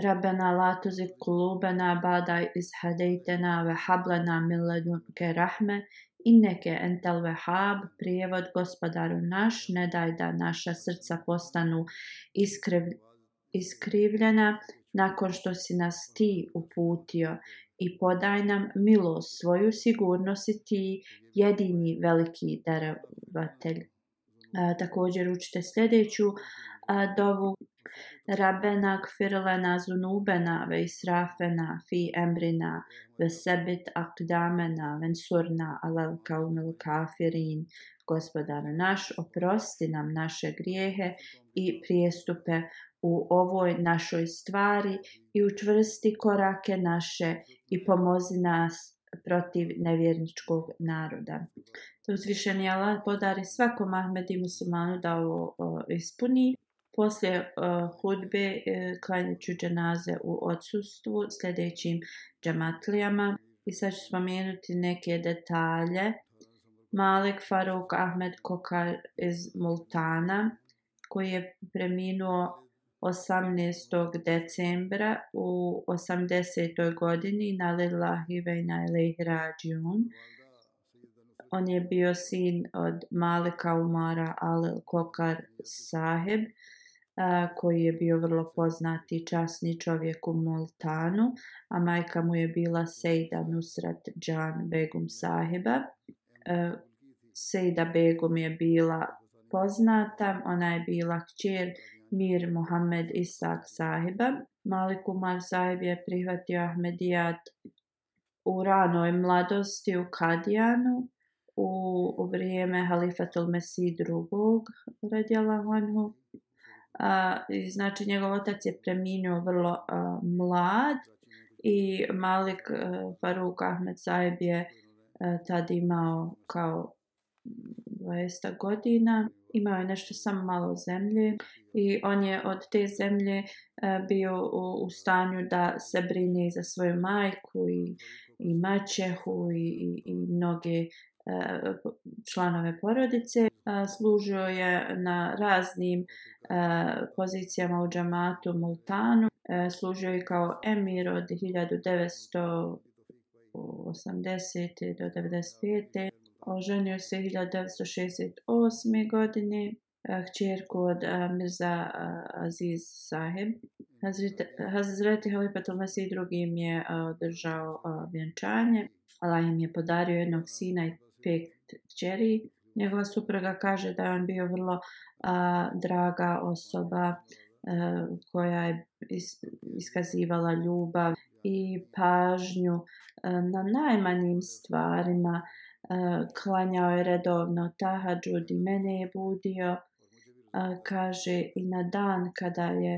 S2: Rabbena la tuzi kulubena bada izhadejtena ve hablena milledunke rahme Inneke entel vehab, prijevod gospodaru naš, ne daj da naša srca postanu iskriv, iskrivljena nakon što si nas ti uputio i podaj nam milost svoju sigurnost i ti jedini veliki darovatelj. E, također učite sljedeću e, dovu Rabbena kfirlena zunubena ve israfena fi embrina ve sebit akdamena vensurna alal kaumil kafirin. Gospodaru naš, oprosti nam naše grijehe i prijestupe u ovoj našoj stvari i učvrsti korake naše i pomozi nas protiv nevjerničkog naroda. To uzvišeni Allah podari svakom Ahmedi muslimanu da ovo ispuni. Poslije uh, hudbe uh, eh, klanjuću dženaze u odsustvu sljedećim džamatlijama. I sad ću spomenuti neke detalje. Malik Faruk Ahmed Kokar iz Multana, koji je preminuo 18. decembra u 80. godini na Lillahi Vejna Ilehi Rajun. On je bio sin od Malika Umara Alil Kokar Saheb. Uh, koji je bio vrlo poznati časni čovjek u Multanu, a majka mu je bila Sejda Nusrat Džan Begum Saheba. E, Sejda Begum je bila poznata, ona je bila kćer Mir Muhammed Isak Saheba. Malik Umar Saheb je prihvatio Ahmedijat u ranoj mladosti u Kadijanu u, u vrijeme Halifatul Mesih II radijala Honhu znači njegov otac je preminuo vrlo a, mlad i Malik a, e, Faruk Ahmed Saib je e, tad imao kao 20 godina imao je nešto samo malo zemlje i on je od te zemlje a, e, bio u, u stanju da se brine za svoju majku i i mačehu i, i, i mnoge E, članove porodice. E, služio je na raznim e, pozicijama u džamatu Multanu. Služio je kao emir od 1980. do 1995. Oženio se 1968. godine hćerku od Mirza Aziz Saheb. Hazreti Halipatul Mesih drugim je održao vjenčanje. Allah im je podario jednog sina i pet čeri. Njegova supraga kaže da je on bio vrlo a, draga osoba a, koja je is, iskazivala ljubav i pažnju a, na najmanjim stvarima. A, klanjao je redovno tahadžud i mene je budio. A, kaže i na dan kada je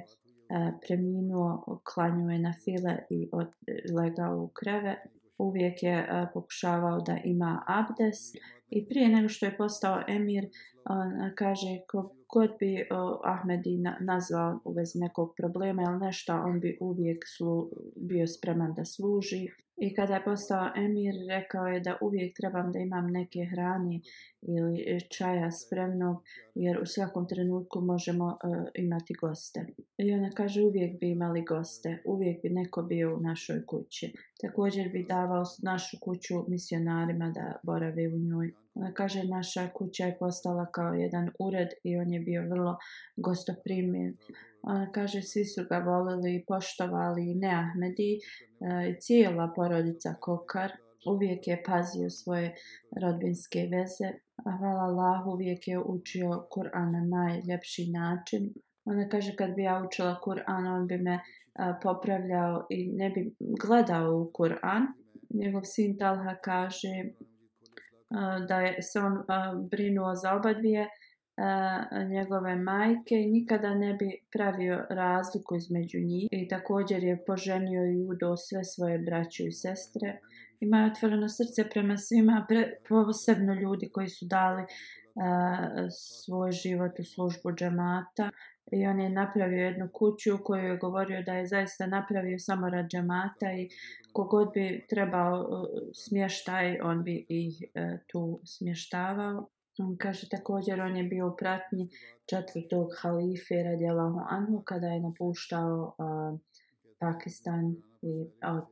S2: a, preminuo, klanjuje na file i od, legao u krevet uvijek je uh, pokušavao da ima abdest i prije nego što je postao emir uh, kaže ko, kod bi uh, e, Ahmedi na, nazvao u vezi nekog problema ili nešto on bi uvijek slu, bio spreman da služi I kada je postao emir, rekao je da uvijek trebam da imam neke hrane ili čaja spremnog, jer u svakom trenutku možemo uh, imati goste. I ona kaže uvijek bi imali goste, uvijek bi neko bio u našoj kući. Također bi davao našu kuću misionarima da borave u njoj. Ona kaže naša kuća je postala kao jedan ured i on je bio vrlo gostoprimljen. Ona kaže, svi su ga volili i poštovali i ne Ahmedi e, i e, cijela porodica Kokar. Uvijek je pazio svoje rodbinske veze. Hvala Allah, uvijek je učio Kur'an na najljepši način. Ona kaže, kad bi ja učila Kur'an, on bi me a, e, popravljao i ne bi gledao u Kur'an. Njegov sin Talha kaže a, e, da je se on a, brinuo za oba dvije a, njegove majke i nikada ne bi pravio razliku između njih i također je poženio i udo sve svoje braću i sestre. Ima otvoreno srce prema svima, pre, posebno ljudi koji su dali a, svoj život u službu džemata i on je napravio jednu kuću u kojoj je govorio da je zaista napravio samo rad džemata i kogod bi trebao e, smještaj, on bi ih e, tu smještavao. On kaže također on je bio u pratnji četvrtog halife radijalahu anhu kada je napuštao uh, Pakistan i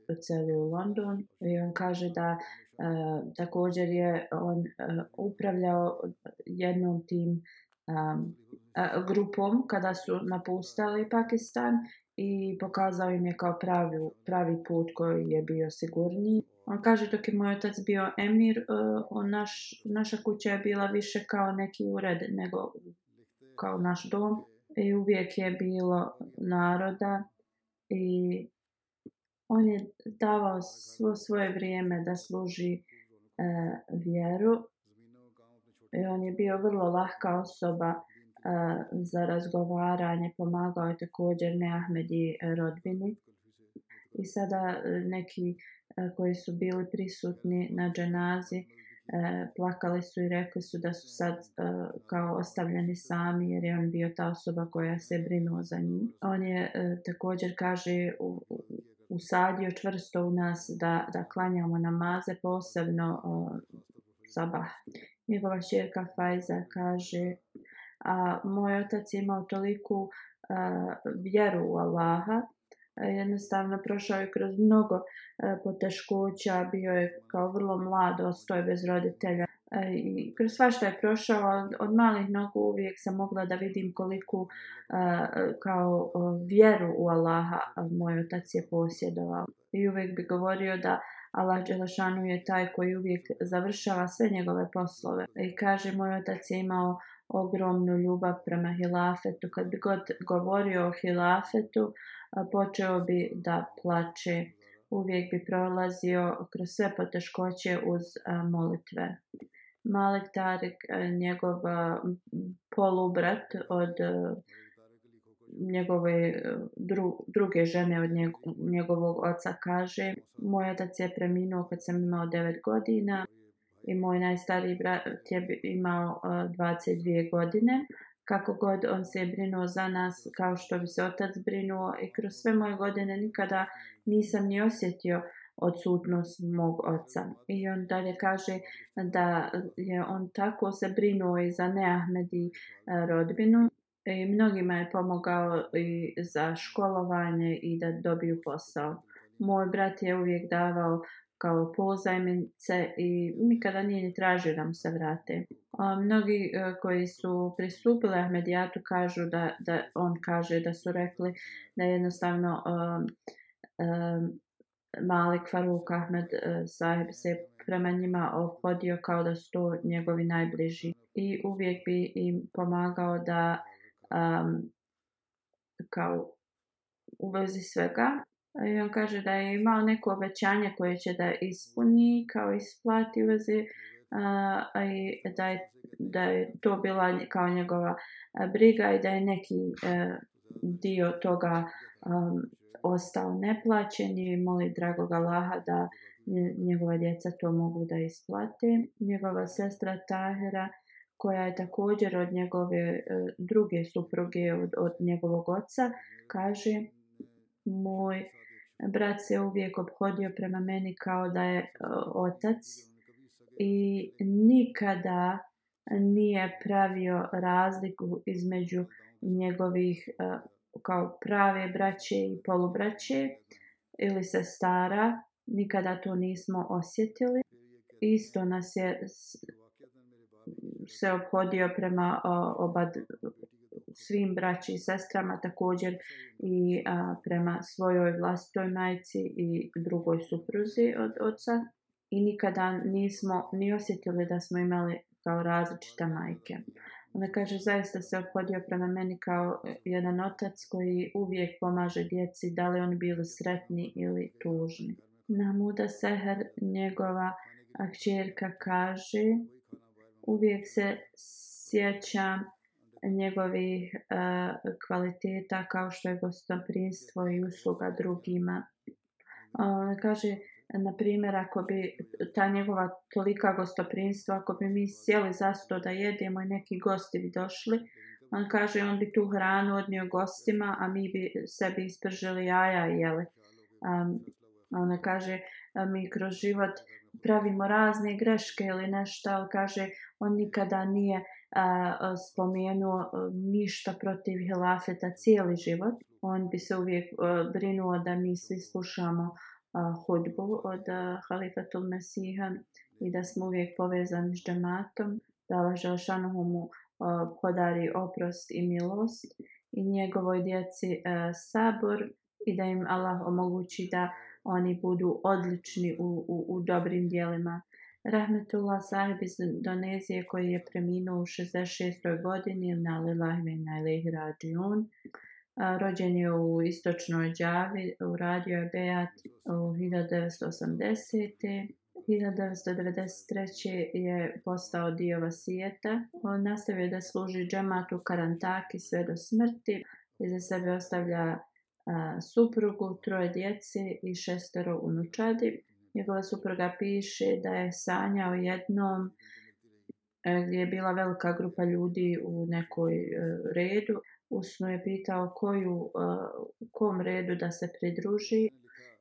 S2: odselio u London. I on kaže da uh, također je on uh, upravljao jednom tim um, uh, grupom kada su napustali Pakistan i pokazao im je kao pravi, pravi put koji je bio sigurniji. On kaže dok je moj otac bio emir, e, on naš, naša kuća je bila više kao neki ured nego kao naš dom. I uvijek je bilo naroda i on je davao svo svoje vrijeme da služi e, vjeru. I on je bio vrlo lahka osoba za razgovaranje pomagao je također ne Ahmed i e, rodbini. I sada e, neki e, koji su bili prisutni na dženazi plakali su i rekli su da su sad kao ostavljeni sami jer je on bio ta osoba koja se brinuo za njih. On je također kaže usadio čvrsto u nas da, da klanjamo namaze posebno sabah. Njegova čerka Fajza kaže a moj otac je imao toliku a, vjeru u Allaha jednostavno prošao je kroz mnogo a, poteškoća bio je kao vrlo mlad ostao je bez roditelja a, i kroz sva što je prošao od, od malih nogu uvijek sam mogla da vidim koliku a, kao a, vjeru u Allaha a, moj otac je posjedovao i uvijek bi govorio da Allah Đelešanu je taj koji uvijek završava sve njegove poslove i kaže moj otac je imao a, ogromnu ljubav prema hilafetu. Kad bi god govorio o hilafetu, počeo bi da plače. Uvijek bi prolazio kroz sve poteškoće uz molitve. Malik Tarik, njegov polubrat od njegove dru, druge žene od njegovog oca kaže Moj otac je preminuo kad sam imao 9 godina i moj najstariji brat je imao uh, e, 22 godine. Kako god on se je brinuo za nas, kao što bi se otac brinuo i kroz sve moje godine nikada nisam ni osjetio odsutnost mog oca. I on dalje kaže da je on tako se brinuo i za Neahmed i e, rodbinu. I mnogima je pomogao i za školovanje i da dobiju posao. Moj brat je uvijek davao uh, kao pozajmice i nikada nije ni tražio da mu se vrate. A, mnogi a, e, koji su pristupili Ahmedijatu kažu da, da on kaže da su rekli da jednostavno a, e, a, e, Malik Faruk Ahmed Saheb se prema njima ophodio kao da su to njegovi najbliži i uvijek bi im pomagao da um, kao u vezi svega I on kaže da je imao neko obećanje koje će da ispuni kao isplati u vezi a, i da je, da je to bila kao njegova briga i da je neki a, e, dio toga a, um, ostao neplaćen i moli dragoga Laha da njegova djeca to mogu da isplate. Njegova sestra Tahera koja je također od njegove a, e, druge supruge od, od njegovog oca kaže moj Brat se uvijek obhodio prema meni kao da je uh, otac i nikada nije pravio razliku između njegovih uh, kao prave braće i polubraće ili se stara. Nikada to nismo osjetili. Isto nas je se obhodio prema uh, oba svim braći i sestrama također i a, prema svojoj vlastoj majci i drugoj supruzi od oca i nikada nismo ni osjetili da smo imali kao različite majke. Ona kaže, zaista se obhodio prema meni kao jedan otac koji uvijek pomaže djeci, da li oni bili sretni ili tužni. Namuda Seher, njegova akćerka, kaže, uvijek se sjećam njegovih e, kvaliteta kao što je gostoprinstvo i usluga drugima. E, kaže, na primjer, ako bi ta njegova tolika gostoprinstva, ako bi mi sjeli za sto da jedemo i neki gosti bi došli, on kaže, on bi tu hranu odnio gostima, a mi bi sebi ispržili jaja i jeli. E, ona kaže, mi kroz život pravimo razne greške ili nešto, ali kaže, on nikada nije uh, spomenuo e, ništa protiv hilafeta cijeli život. On bi se uvijek e, brinuo da mi svi slušamo e, hudbu od halifatul Mesiha i da smo uvijek povezani s džematom, da lažel Šanohomu podari oprost i milost i njegovoj djeci sabor i da im Allah omogući da oni budu odlični u, u, u dobrim dijelima Rahmetullah sahib iz Indonezije koji je preminuo u 66. godini u Nalilahme na Ilih Rađun. Rođen je u istočnoj Đavi, u radio je Beat u 1980. 1993. je postao dio Vasijeta. On nastavio da služi džamatu Karantaki sve do smrti. Iza sebe ostavlja a, suprugu, troje djece i šestero unučadi njegova supruga piše da je sanjao jednom e, gdje je bila velika grupa ljudi u nekoj e, redu. U snu je pitao koju, e, u kom redu da se pridruži.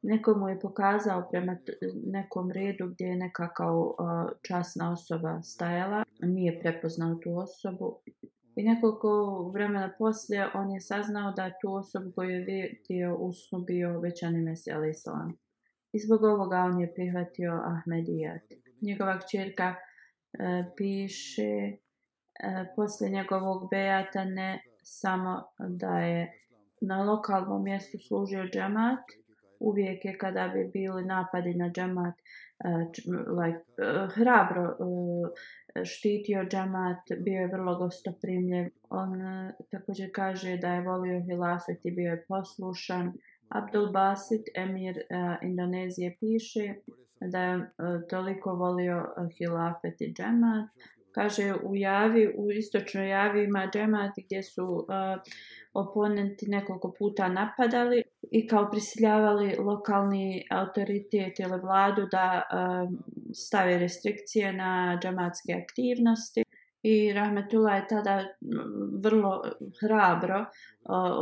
S2: Neko mu je pokazao prema nekom redu gdje je neka kao časna osoba stajala. Nije prepoznao tu osobu. I nekoliko vremena poslije on je saznao da tu osobu koju je vidio u snu bio već Animesi Alisalam. I zbog ovoga on je prihvatio Ahmedijat. Njegova kćerka e, piše e, posle njegovog bejata ne samo da je na lokalnom mjestu služio džamat, uvijek je kada bi bili napadi na džamat, uh, e, č, like, uh, hrabro uh, štitio džamat, bio je vrlo gostoprimljiv. On uh, također kaže da je volio hilafet i bio je poslušan, uh, Abdul Basit, emir uh, Indonezije, piše da je uh, toliko volio uh, e, hilafet i džemat. Kaže, u javi, u istočnoj javi ima džemat gdje su uh, oponenti nekoliko puta napadali i kao prisiljavali lokalni autoritet ili vladu da uh, stave restrikcije na džematske aktivnosti. I Rahmetullah je tada vrlo hrabro uh,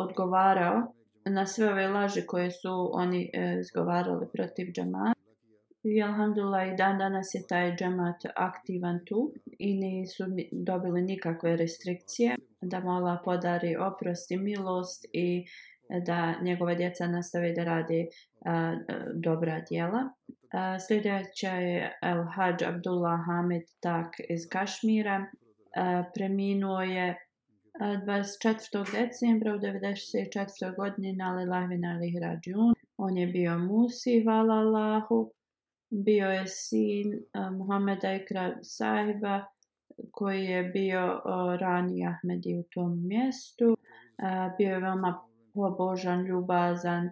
S2: odgovarao uh, na sve ove laže koje su oni e, izgovarali e, protiv džamata. I alhamdulillah i dan danas je taj džamat aktivan tu i nisu dobili nikakve restrikcije da mola podari oprost i milost i e, da njegova djeca nastave da radi a, e, dobra djela. A, sljedeća je El Hadž Abdullah Hamid Tak iz Kašmira. A, preminuo je 24. decembra u 1994. godini na Lilahvin Ali Hrađun. On je bio Musi, hvala Allahu. Bio je sin uh, Muhammeda Ikra Sahiba koji je bio uh, rani Ahmedi u tom mjestu. Uh, bio je veoma pobožan, ljubazan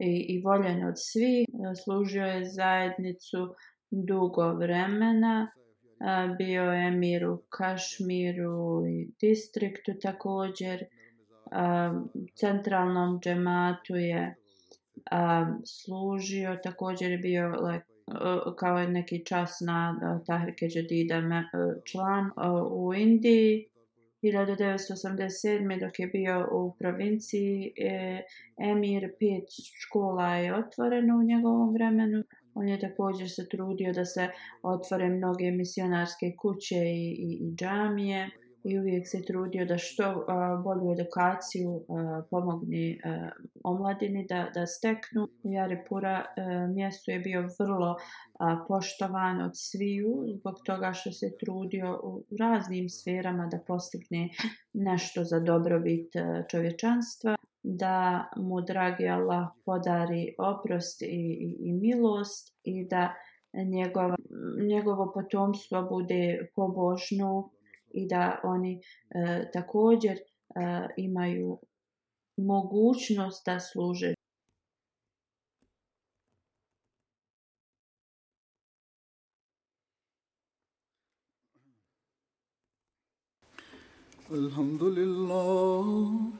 S2: i, i voljen od svih. Uh, služio je zajednicu dugo vremena. Uh, bio emir u Kašmiru i distriktu također. Centralnom džematu je služio, također je bio kao je neki čas na Tahrike Džadida član u Indiji. 1987. dok je bio u provinciji, e, emir pet škola je otvoreno u njegovom vremenu. On je također se trudio da se otvore mnoge misionarske kuće i, i, i džamije i uvijek se trudio da što a, bolju edukaciju a, pomogni a, omladini da, da steknu. Jaripura a, e, mjesto je bio vrlo a, poštovan od sviju zbog toga što se trudio u raznim sferama da postigne nešto za dobrobit a, e, čovječanstva da mu dragi Allah podari oprost i, i, i milost i da njegov, njegovo potomstvo bude pobožno i da oni e, također e, imaju mogućnost da služe.
S3: Alhamdulillah.